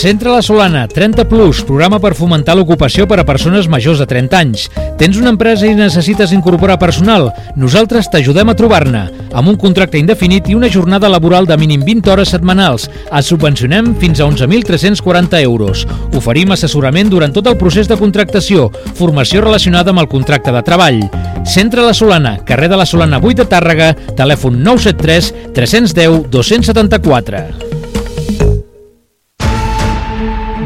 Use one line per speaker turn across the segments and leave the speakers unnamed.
Centre La Solana, 30 Plus, programa per fomentar l'ocupació per a persones majors de 30 anys. Tens una empresa i necessites incorporar personal? Nosaltres t'ajudem a trobar-ne, amb un contracte indefinit i una jornada laboral de mínim 20 hores setmanals. Et subvencionem fins a 11.340 euros. Oferim assessorament durant tot el procés de contractació, formació relacionada amb el contracte de treball. Centre La Solana, carrer de la Solana 8 de Tàrrega, telèfon 973 310 274.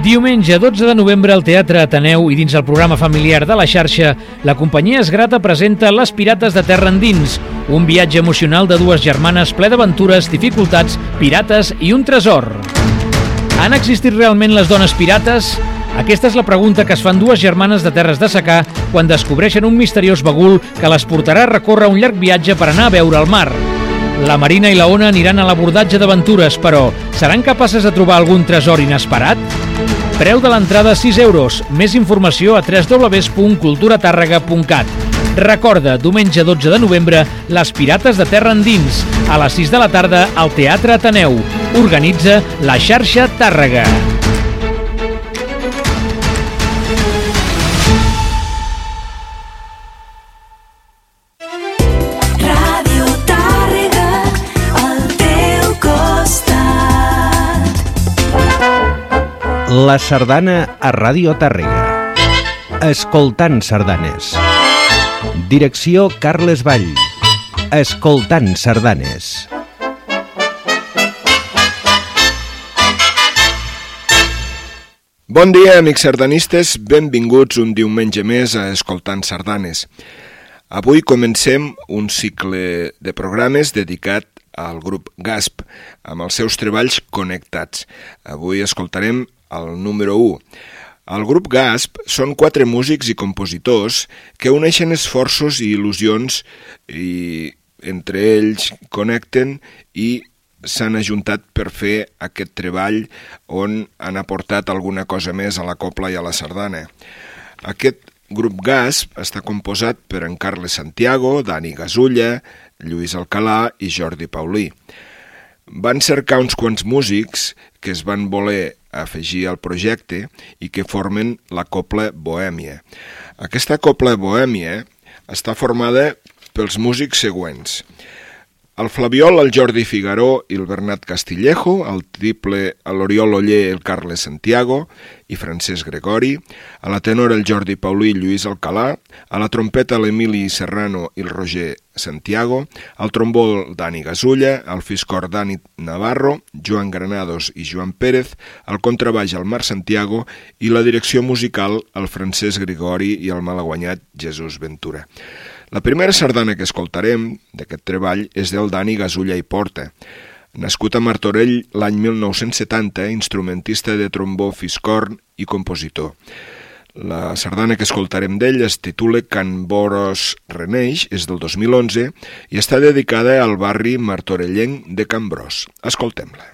Diumenge 12 de novembre al Teatre Ateneu i dins el programa familiar de la xarxa, la companyia Esgrata presenta Les Pirates de Terra Endins, un viatge emocional de dues germanes ple d'aventures, dificultats, pirates i un tresor. Han existit realment les dones pirates? Aquesta és la pregunta que es fan dues germanes de terres de secà quan descobreixen un misteriós bagul que les portarà a recórrer un llarg viatge per anar a veure el mar. La Marina i la Ona aniran a l'abordatge d'aventures, però seran capaces de trobar algun tresor inesperat? Preu de l'entrada 6 euros. Més informació a www.culturatàrrega.cat. Recorda, diumenge 12 de novembre, Les Pirates de Terra Endins, a les 6 de la tarda al Teatre Ateneu. Organitza la xarxa Tàrrega.
La sardana a Ràdio Tàrrega. Escoltant sardanes. Direcció Carles Vall. Escoltant sardanes.
Bon dia, amics sardanistes. Benvinguts un diumenge més a Escoltant Sardanes. Avui comencem un cicle de programes dedicat al grup GASP, amb els seus treballs connectats. Avui escoltarem el número 1. El grup GASP són quatre músics i compositors que uneixen esforços i il·lusions i entre ells connecten i s'han ajuntat per fer aquest treball on han aportat alguna cosa més a la copla i a la sardana. Aquest grup GASP està composat per en Carles Santiago, Dani Gasulla, Lluís Alcalà i Jordi Paulí. Van cercar uns quants músics que es van voler afegir al projecte i que formen la Copla Bohèmia. Aquesta Copla Bohèmia està formada pels músics següents. El Flaviol, el Jordi Figaró i el Bernat Castillejo, el triple, l'Oriol Oller, el Carles Santiago i Francesc Gregori, a la tenor el Jordi Paulí i Lluís Alcalà, a la trompeta l'Emili Serrano i el Roger Santiago, al trombó el Dani Gasulla, al fiscor Dani Navarro, Joan Granados i Joan Pérez, al contrabaix el Marc Santiago i la direcció musical el Francesc Gregori i el malaguanyat Jesús Ventura. La primera sardana que escoltarem d'aquest treball és del Dani Gasulla i Porta. Nascut a Martorell l'any 1970, instrumentista de trombó fiscorn i compositor. La sardana que escoltarem d'ell es titula Can Boros Reneix, és del 2011 i està dedicada al barri martorellenc de Can Bros. Escoltem-la.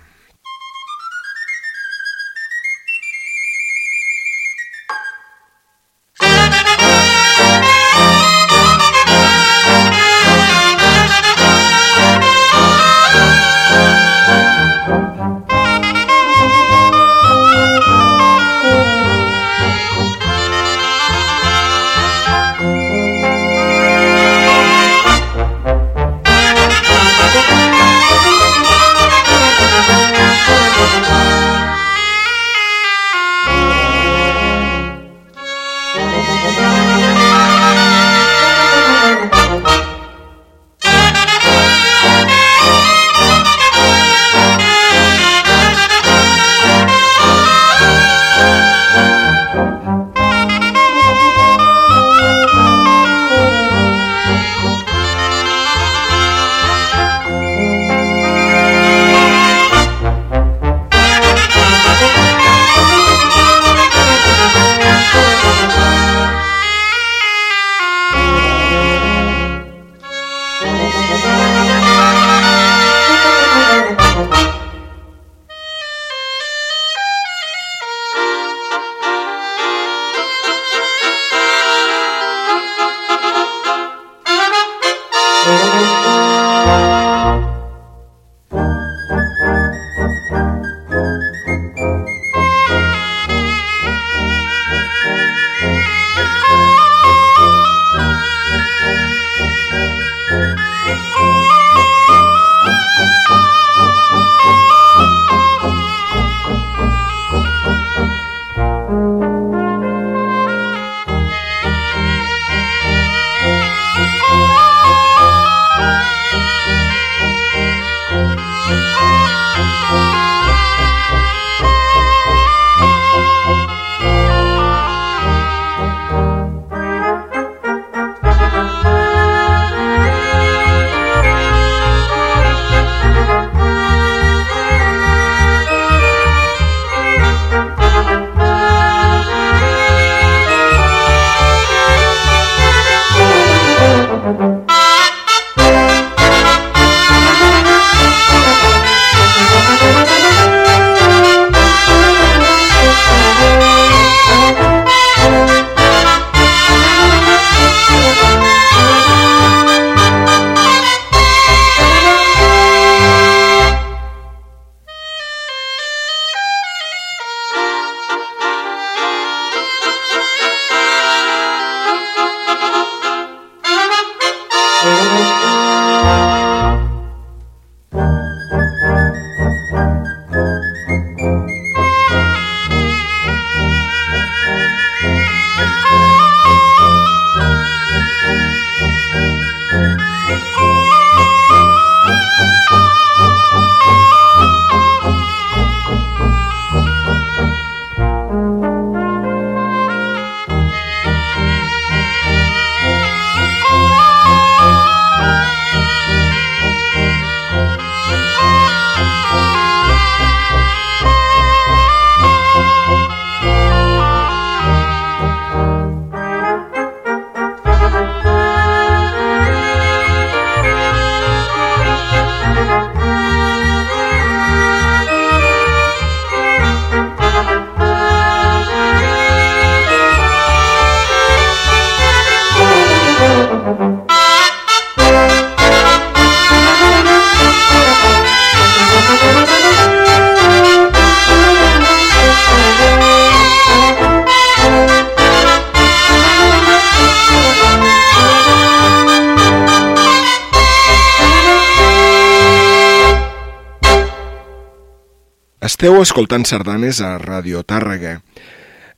Esteu escoltant sardanes a Radio Tàrrega,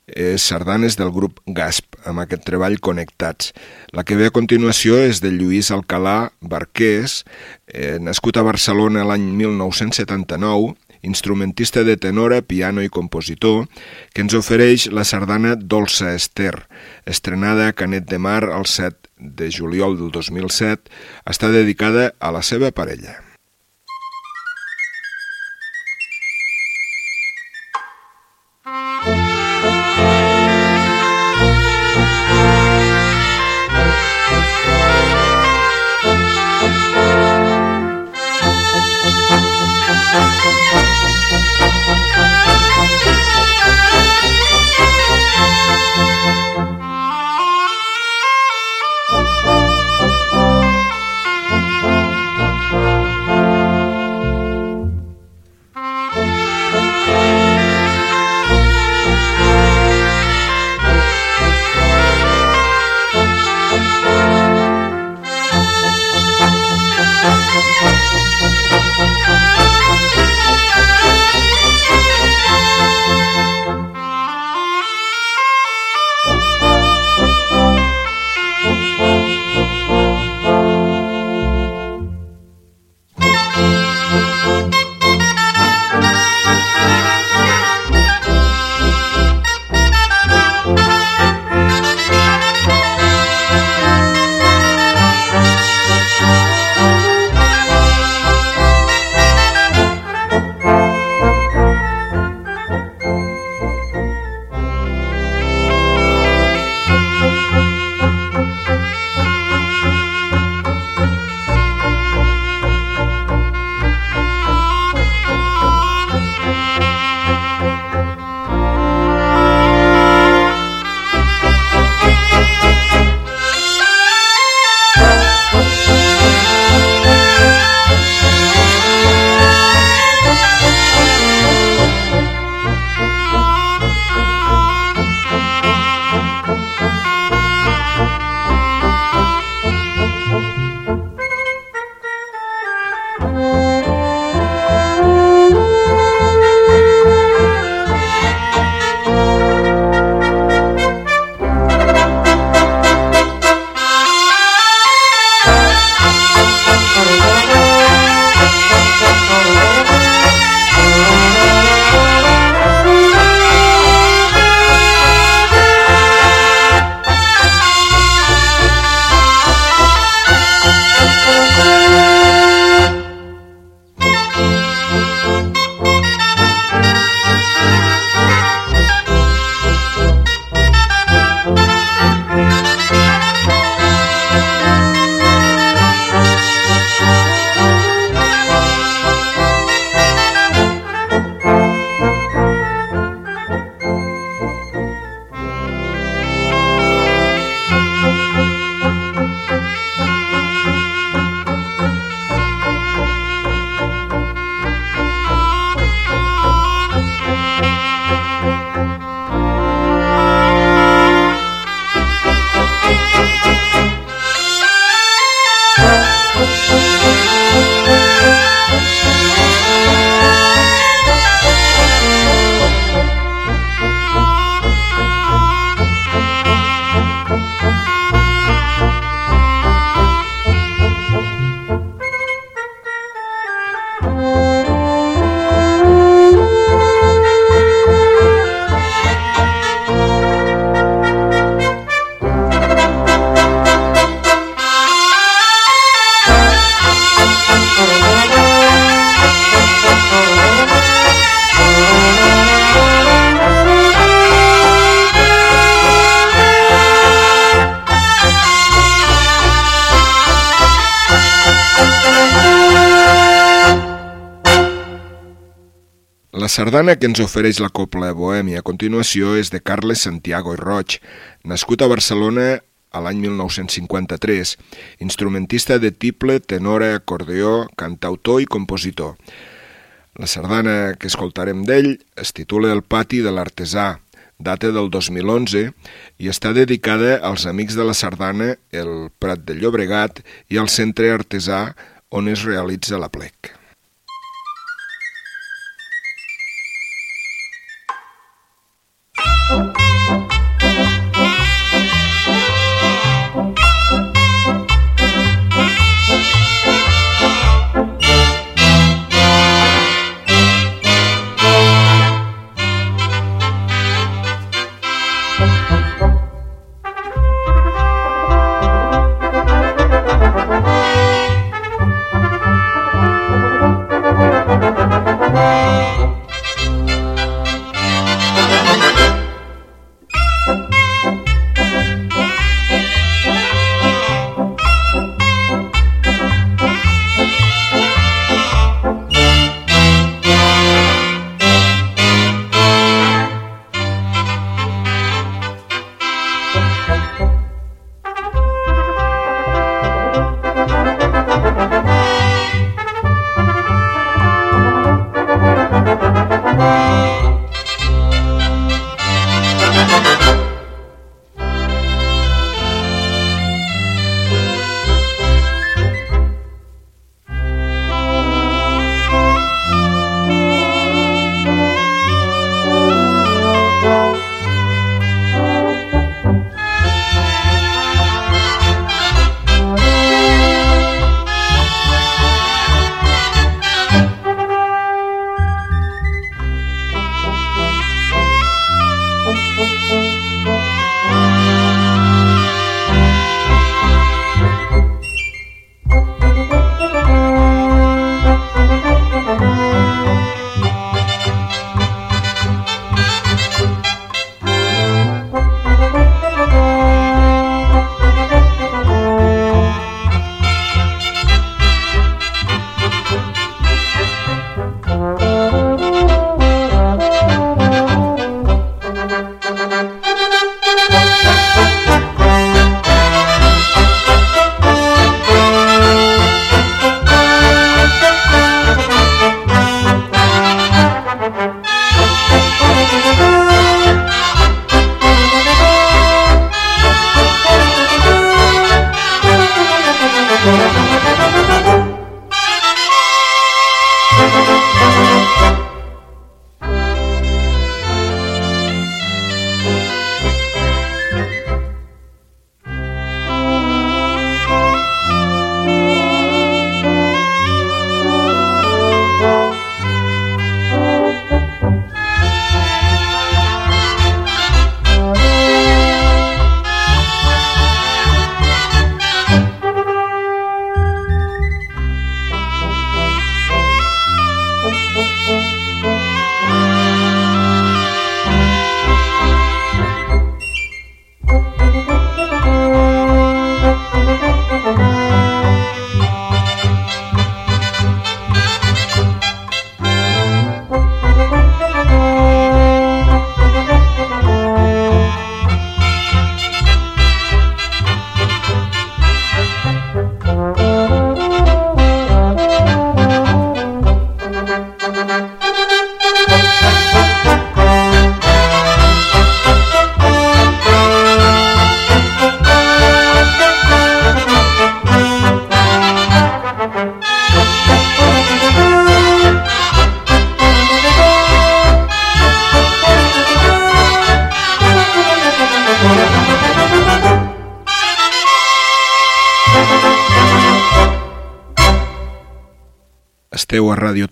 és sardanes del grup GASP, amb aquest treball Connectats. La que ve a continuació és de Lluís Alcalà Barqués, eh, nascut a Barcelona l'any 1979, instrumentista de tenora, piano i compositor, que ens ofereix la sardana Dolça Ester, estrenada a Canet de Mar el 7 de juliol del 2007, està dedicada a la seva parella. Sardana que ens ofereix la Copla Bohèmia a continuació és de Carles Santiago i Roig, nascut a Barcelona a l'any 1953, instrumentista de tiple, tenora, acordeó, cantautor i compositor. La sardana que escoltarem d'ell es titula El pati de l'artesà, data del 2011 i està dedicada als amics de la sardana, el Prat de Llobregat i al centre artesà on es realitza la plec. Oh.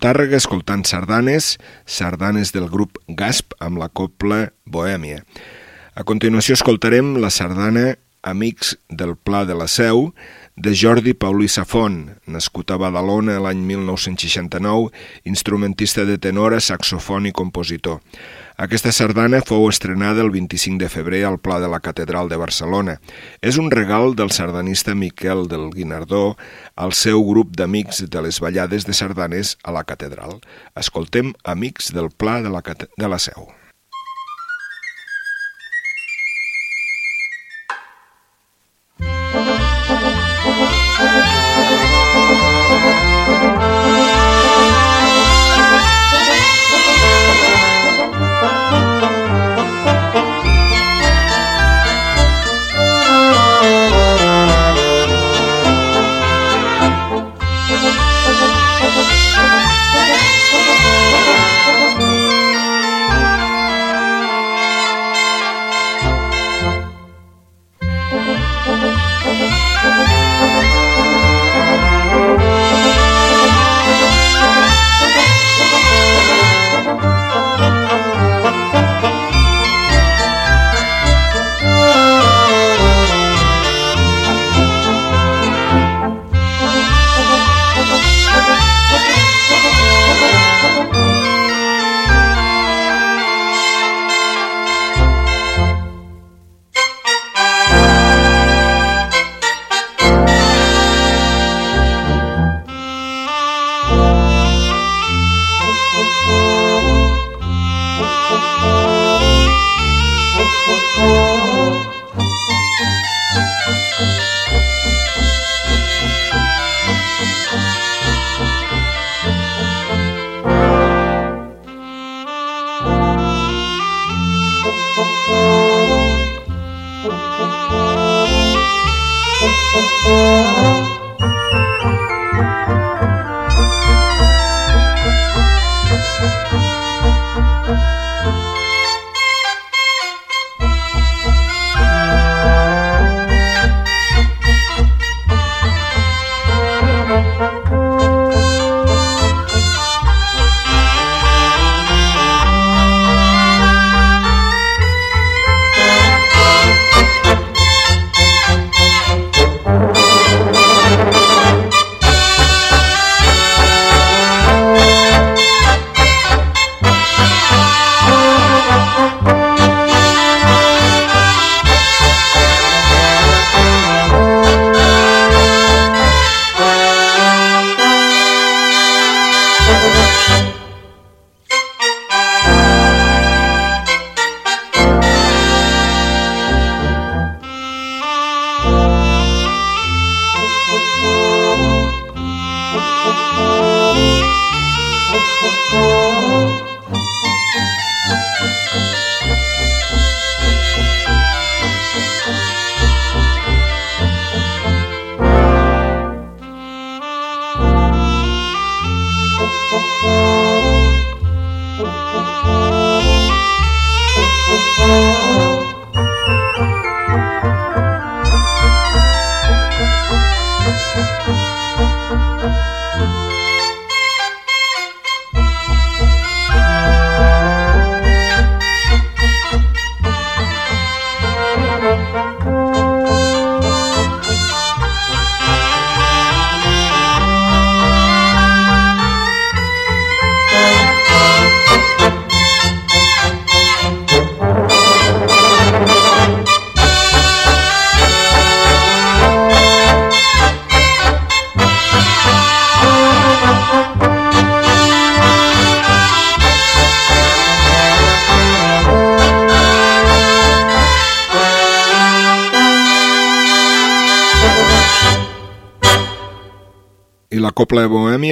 Tàrrega escoltant sardanes, sardanes del grup Gasp amb la copla Bohèmia. A continuació escoltarem la sardana Amics del Pla de la Seu, de Jordi Paulí Safon, nascut a Badalona l'any 1969, instrumentista de tenora, saxofon i compositor. Aquesta sardana fou estrenada el 25 de febrer al Pla de la Catedral de Barcelona. És un regal del sardanista Miquel del Guinardó al seu grup d'amics de les ballades de sardanes a la Catedral. Escoltem Amics del Pla de la, de la Seu.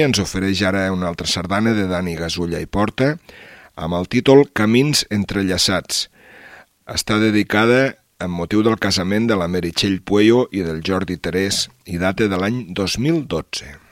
Bohèmia ens ofereix ara una altra sardana de Dani Gasulla i Porta amb el títol Camins entrellaçats. Està dedicada amb motiu del casament de la Meritxell Puello i del Jordi Terès i data de l'any 2012.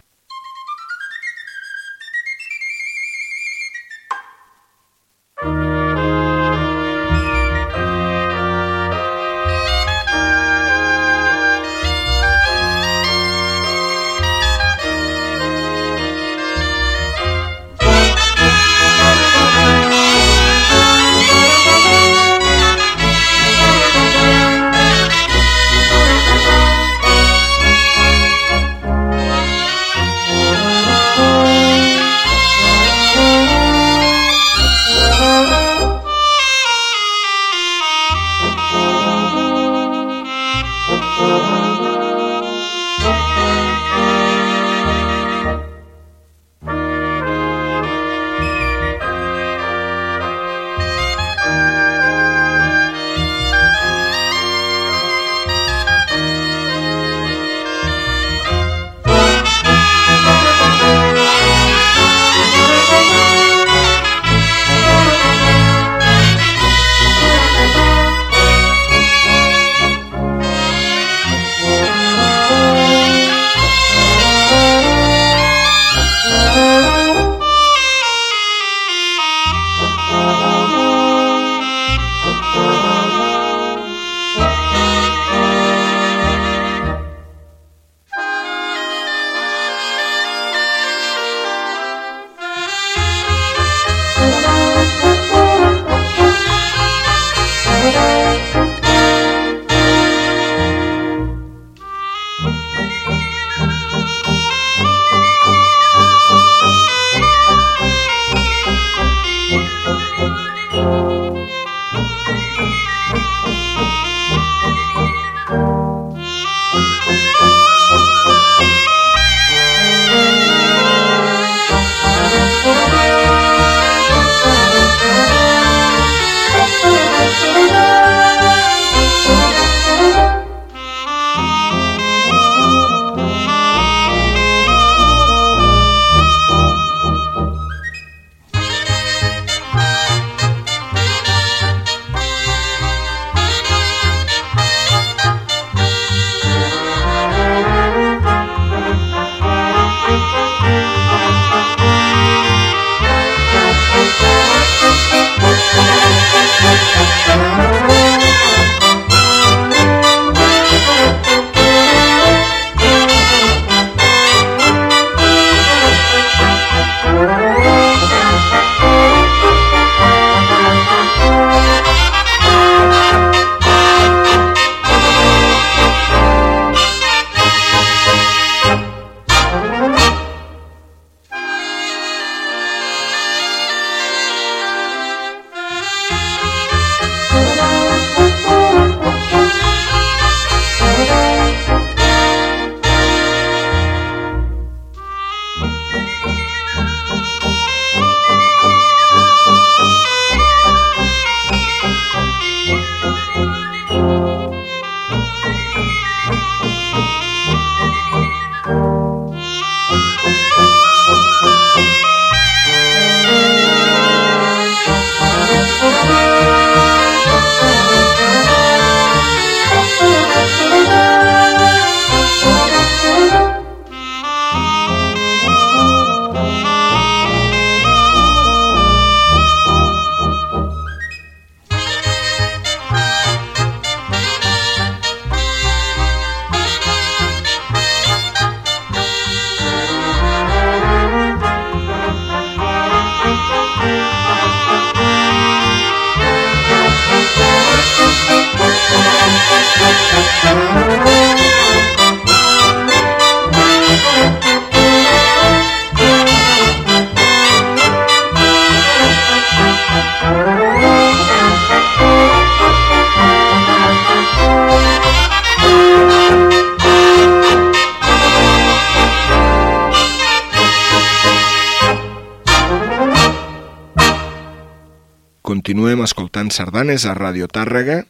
Escoltant sardanes a Radio Tàrrega.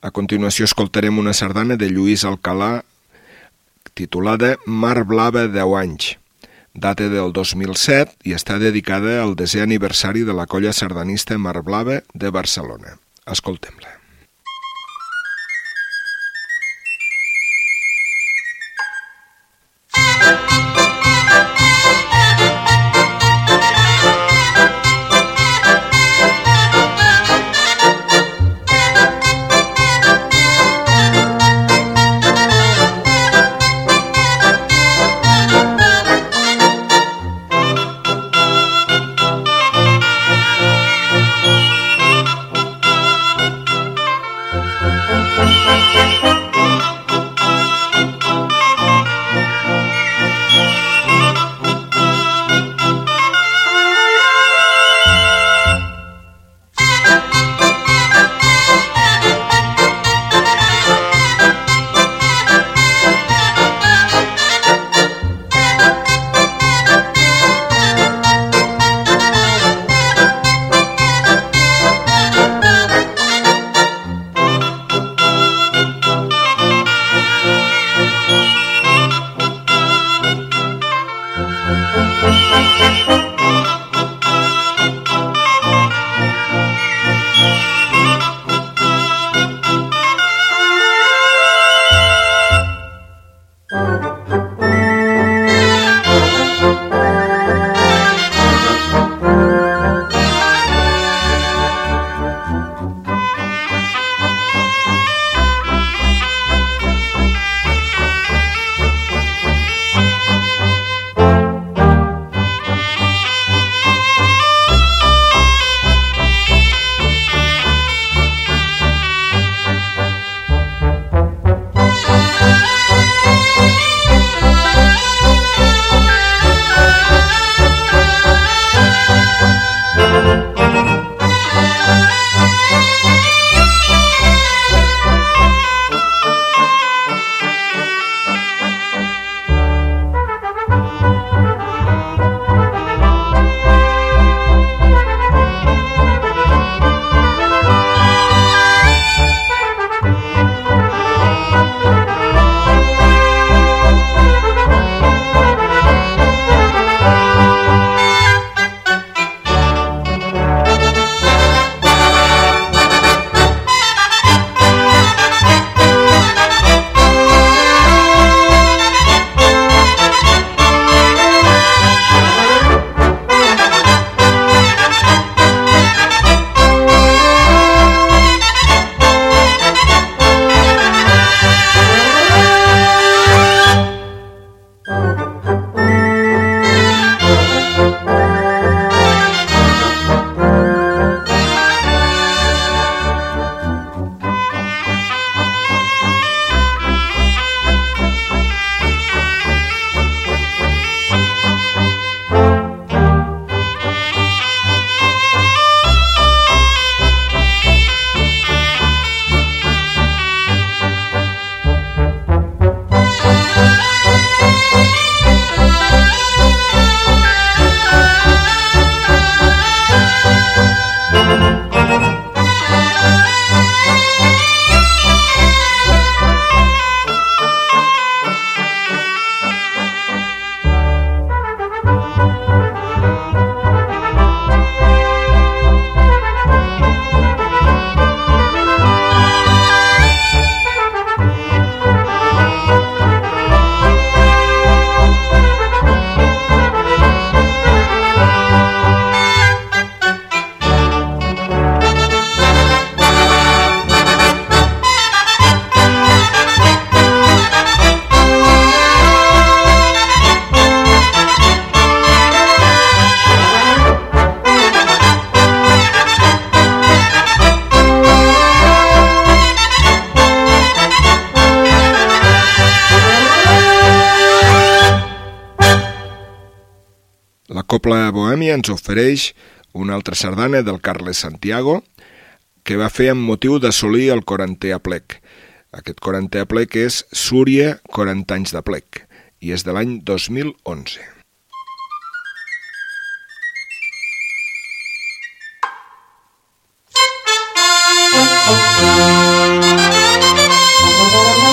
A continuació escoltarem una sardana de Lluís Alcalà titulada Mar Blava 10 anys. Data del 2007 i està dedicada al desè aniversari de la colla sardanista Mar Blava de Barcelona. Escoltem-la. Ens ofereix una altra sardana del Carles Santiago que va fer amb motiu d'assolir el 40è aplec. Aquest 40è aplec és Súria 40 anys de plec i és de l'any 2011. torna a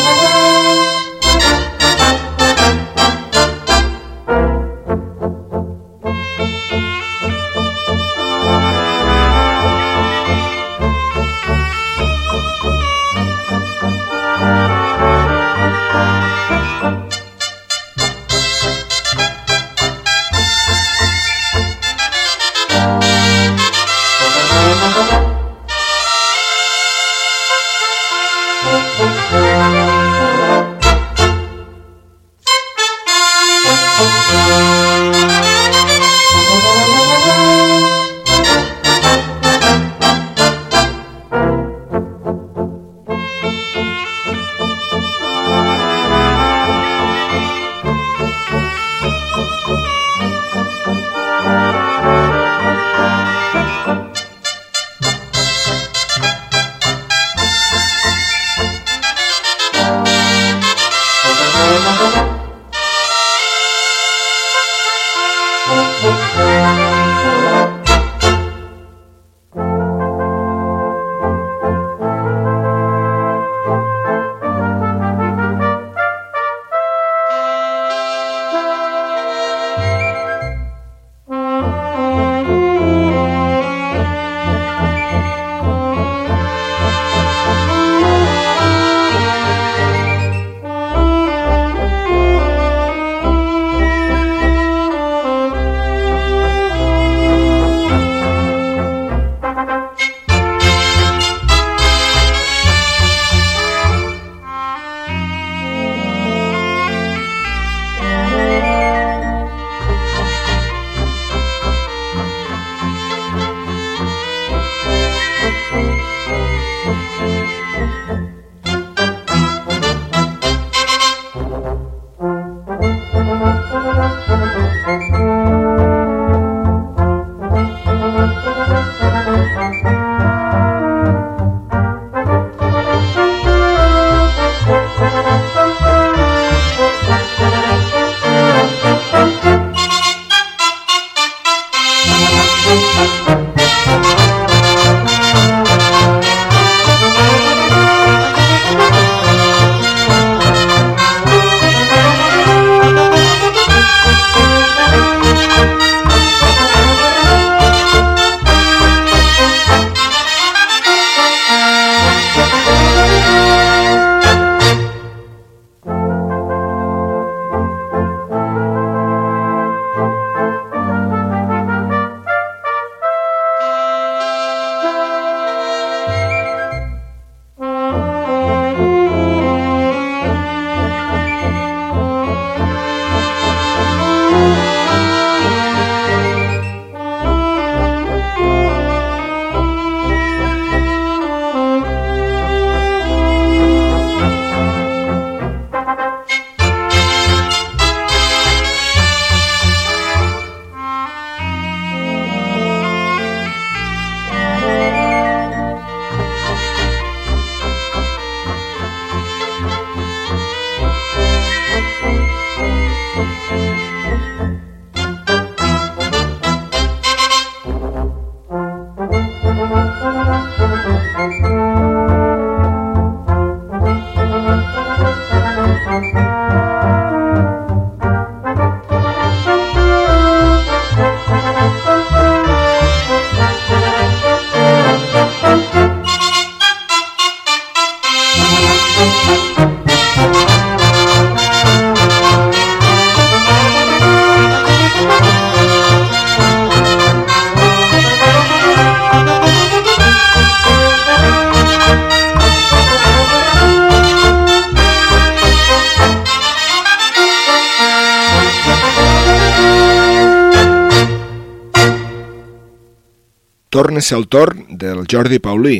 ser el torn del Jordi Paulí.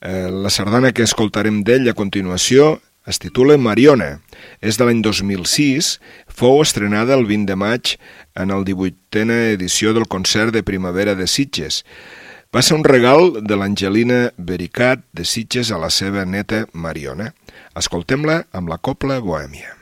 Eh, la sardana que escoltarem d'ell a continuació es titula Mariona. És de l'any 2006, fou estrenada el 20 de maig en el 18a edició del concert de primavera de Sitges. Va ser un regal de l'Angelina Bericat de Sitges a la seva neta Mariona. Escoltem-la amb la Copla Bohèmia.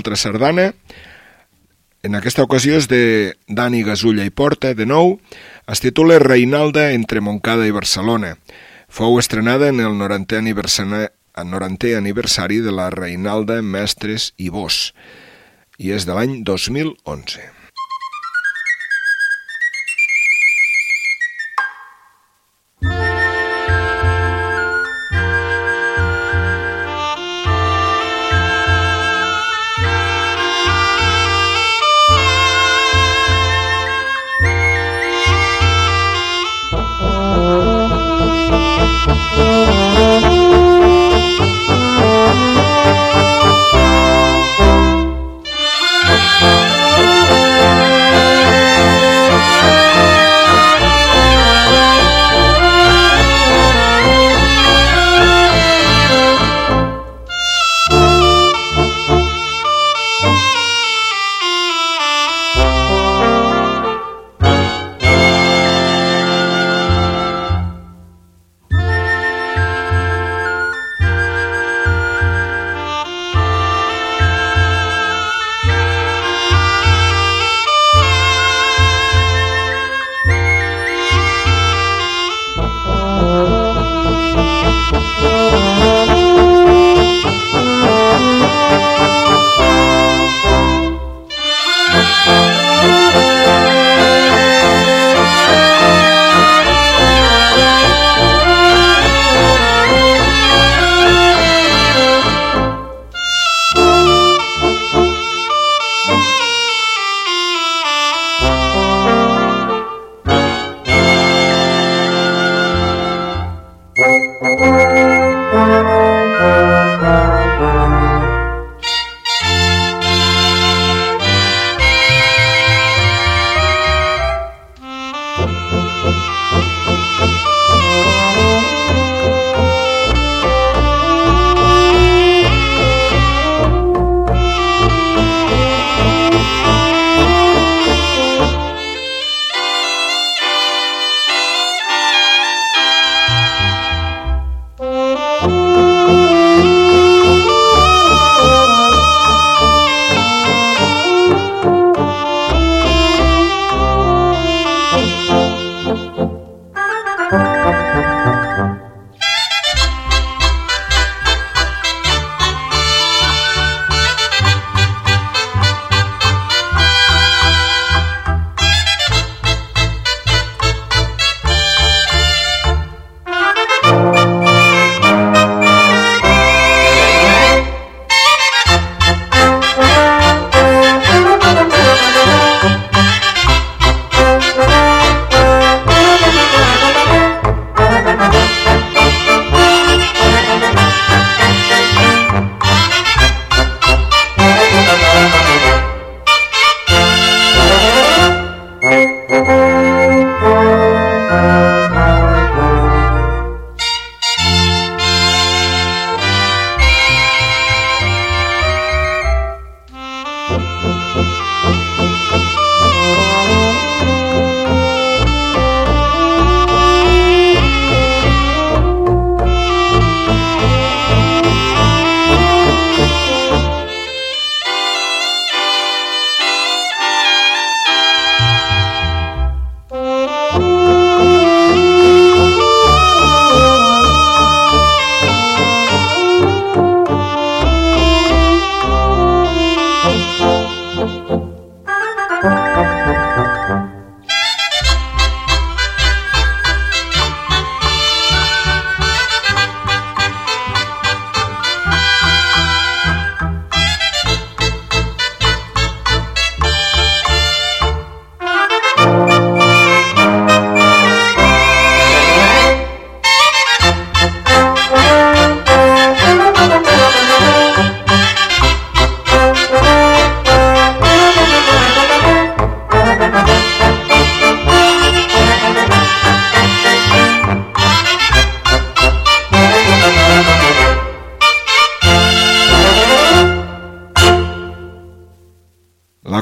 Altra sardana. En aquesta ocasió és de Dani Gasulla i Porta, de nou. Es titula Reinalda entre Moncada i Barcelona. Fou estrenada en el 90è aniversari, el 90è aniversari de la Reinalda Mestres i Bosch i és de l'any 2011.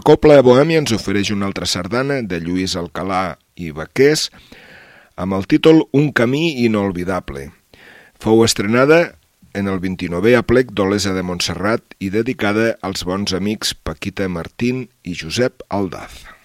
Copla Bohèmia ens ofereix una altra sardana de Lluís Alcalà i Baqués amb el títol Un camí inolvidable. Fou estrenada en el 29è aplec d'Olesa de Montserrat i dedicada als bons amics Paquita Martín i Josep Aldaz.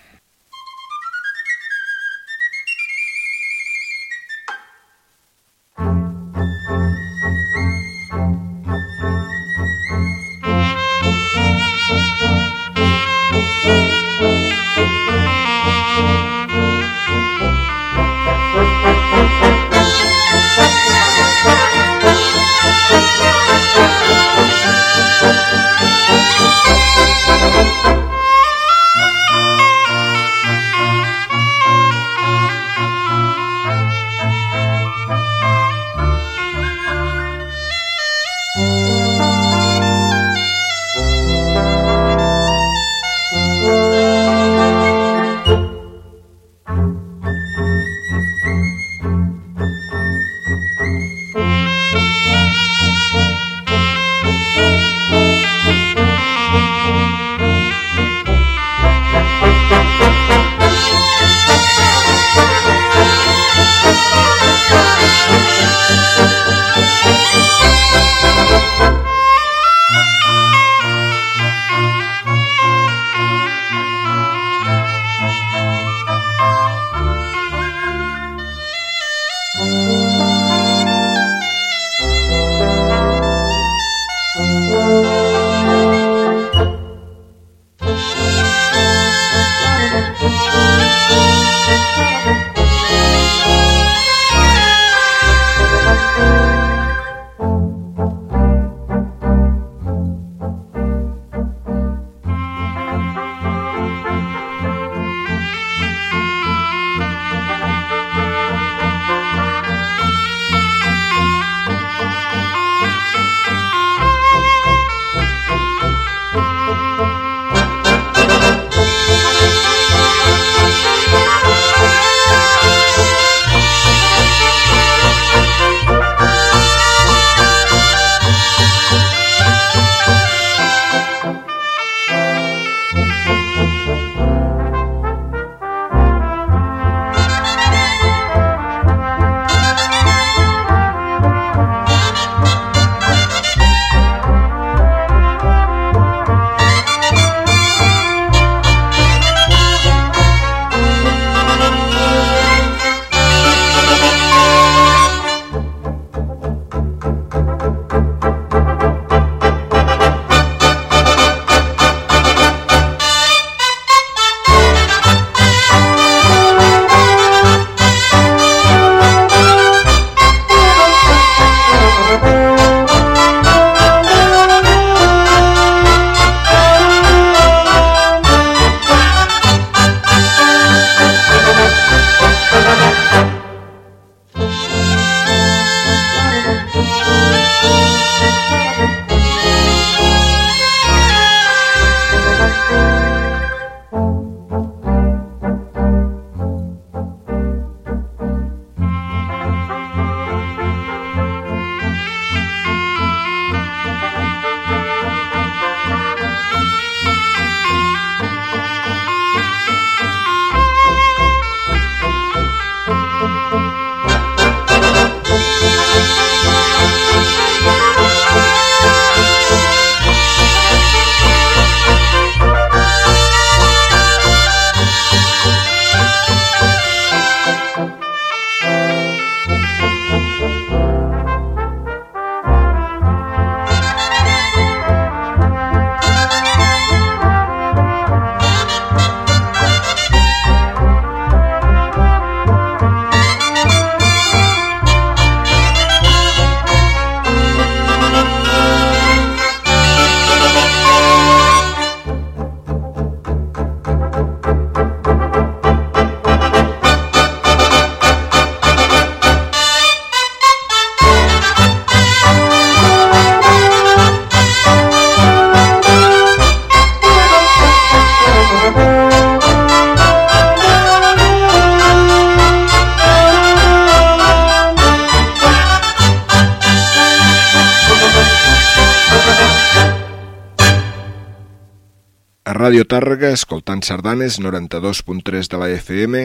Ràdio Tàrrega, escoltant sardanes 92.3 de la FM.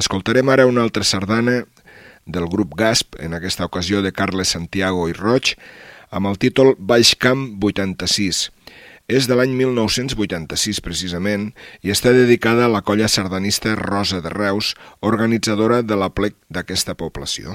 Escoltarem ara una altra sardana del grup Gasp, en aquesta ocasió de Carles Santiago i Roig, amb el títol Baix Camp 86. És de l'any 1986, precisament, i està dedicada a la colla sardanista Rosa de Reus, organitzadora de la plec d'aquesta població.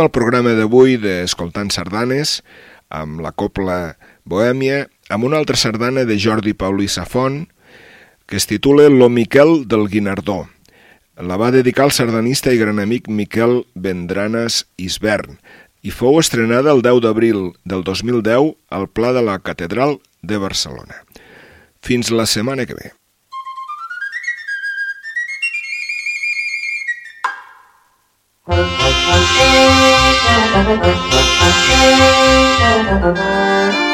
El programa d'avui d'Escoltant Sardanes amb la Copla Bohèmia, amb una altra sardana de Jordi Paulí Safont, que es titula Lo Miquel del Guinardó. La va dedicar al sardanista i gran amic Miquel Vendranes Isbern i fou estrenada el 10 d'abril del 2010 al Pla de la Catedral de Barcelona. Fins la setmana que ve.
Thank you.